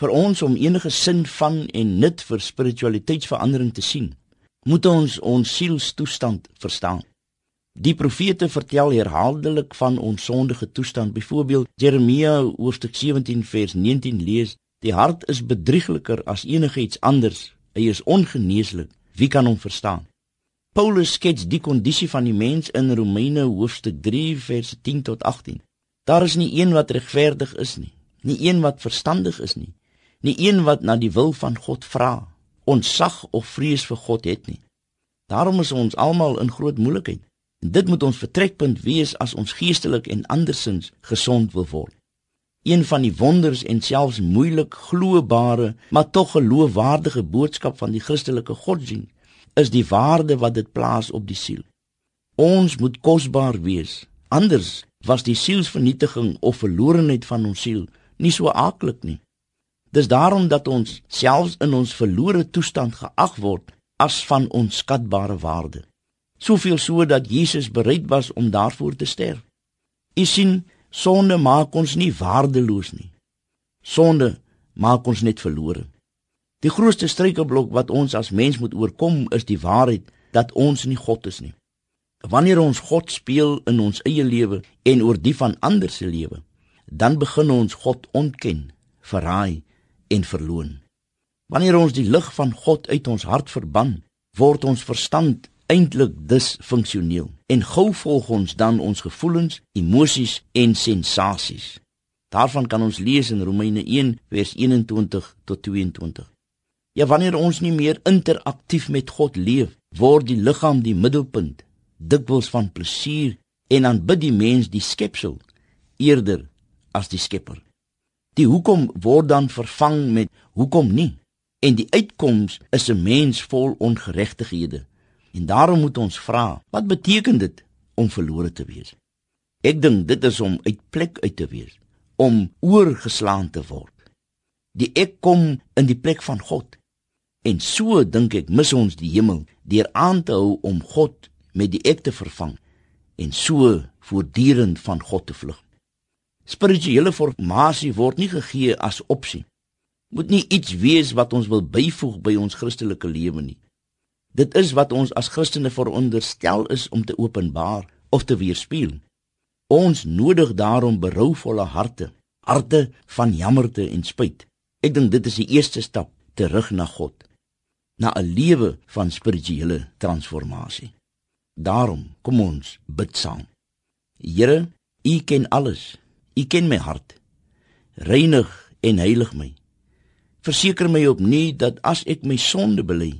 Vir ons om enige sin van en nut vir spiritualiteitsverandering te sien, moet ons ons sielstoestand verstaan. Die profete vertel herhaaldelik van ons sondige toestand. Byvoorbeeld Jeremia hoofstuk 17 vers 19 lees: "Die hart is bedriegliker as enigiets anders. Hy is ongeneeslik. Wie kan hom verstaan?" Paulus skets die kondisie van die mens in Romeine hoofstuk 3 vers 10 tot 18. Daar is nie een wat regverdig is nie, nie een wat verstandig is nie, nie een wat na die wil van God vra, ontsag of vrees vir God het nie. Daarom is ons almal in groot moeilikheid. En dit moet ons vertrekpunt wees as ons geestelik en andersins gesond wil word. Een van die wonders en selfs moeilik gloobare, maar tog geloofwaardige boodskap van die Christelike godsdienst is die waarde wat dit plaas op die siel. Ons moet kosbaar wees. Anders was die sielsvernietiging of verlorenheid van ons siel nie so aaklik nie. Dis daarom dat ons selfs in ons verlore toestand geag word as van onskatbare waarde soveel so dat Jesus bereid was om daarvoor te sterf. U sien, sonde maak ons nie waardeloos nie. Sonde maak ons net verlore. Die grootste struikelblok wat ons as mens moet oorkom is die waarheid dat ons nie God is nie. Wanneer ons God speel in ons eie lewe en oor die van ander se lewe, dan begin ons God ontken, verraai en verloon. Wanneer ons die lig van God uit ons hart verban, word ons verstand eintlik disfunksioneel en gou volg ons dan ons gevoelens, emosies en sensasies. Daarvan kan ons lees in Romeine 1 vers 21 tot 22. Ja, wanneer ons nie meer interaktief met God leef, word die liggaam die middelpunt, dikwels van plesier en aanbid die mens die skepsel eerder as die Skepper. Die hoekom word dan vervang met hoekom nie? En die uitkoms is 'n mens vol ongeregtighede En daarom moet ons vra, wat beteken dit om verlore te wees? Ek dink dit is om uit plek uit te wees, om oorgeslaan te word. Die ek kom in die plek van God. En so dink ek mis ons die hemel deur aan te hou om God met die ek te vervang en so voortdurend van God te vlug. Spirituele formasie word nie gegee as opsie. Moet nie iets wees wat ons wil byvoeg by ons Christelike lewe nie. Dit is wat ons as Christene veronderstel is om te openbaar of te weerspieël. Ons nodig daarom berouvolle harte, harte van jammerte en spyt. Ek dink dit is die eerste stap terug na God, na 'n lewe van spirituele transformasie. Daarom kom ons bid saam. Here, U ken alles. U ken my hart. Reinig en heilig my. Verseker my opnuut dat as ek my sonde bely,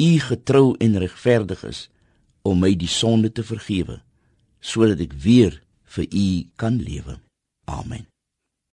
U getrou en regverdig is om my die sonde te vergewe sodat ek weer vir U kan lewe. Amen.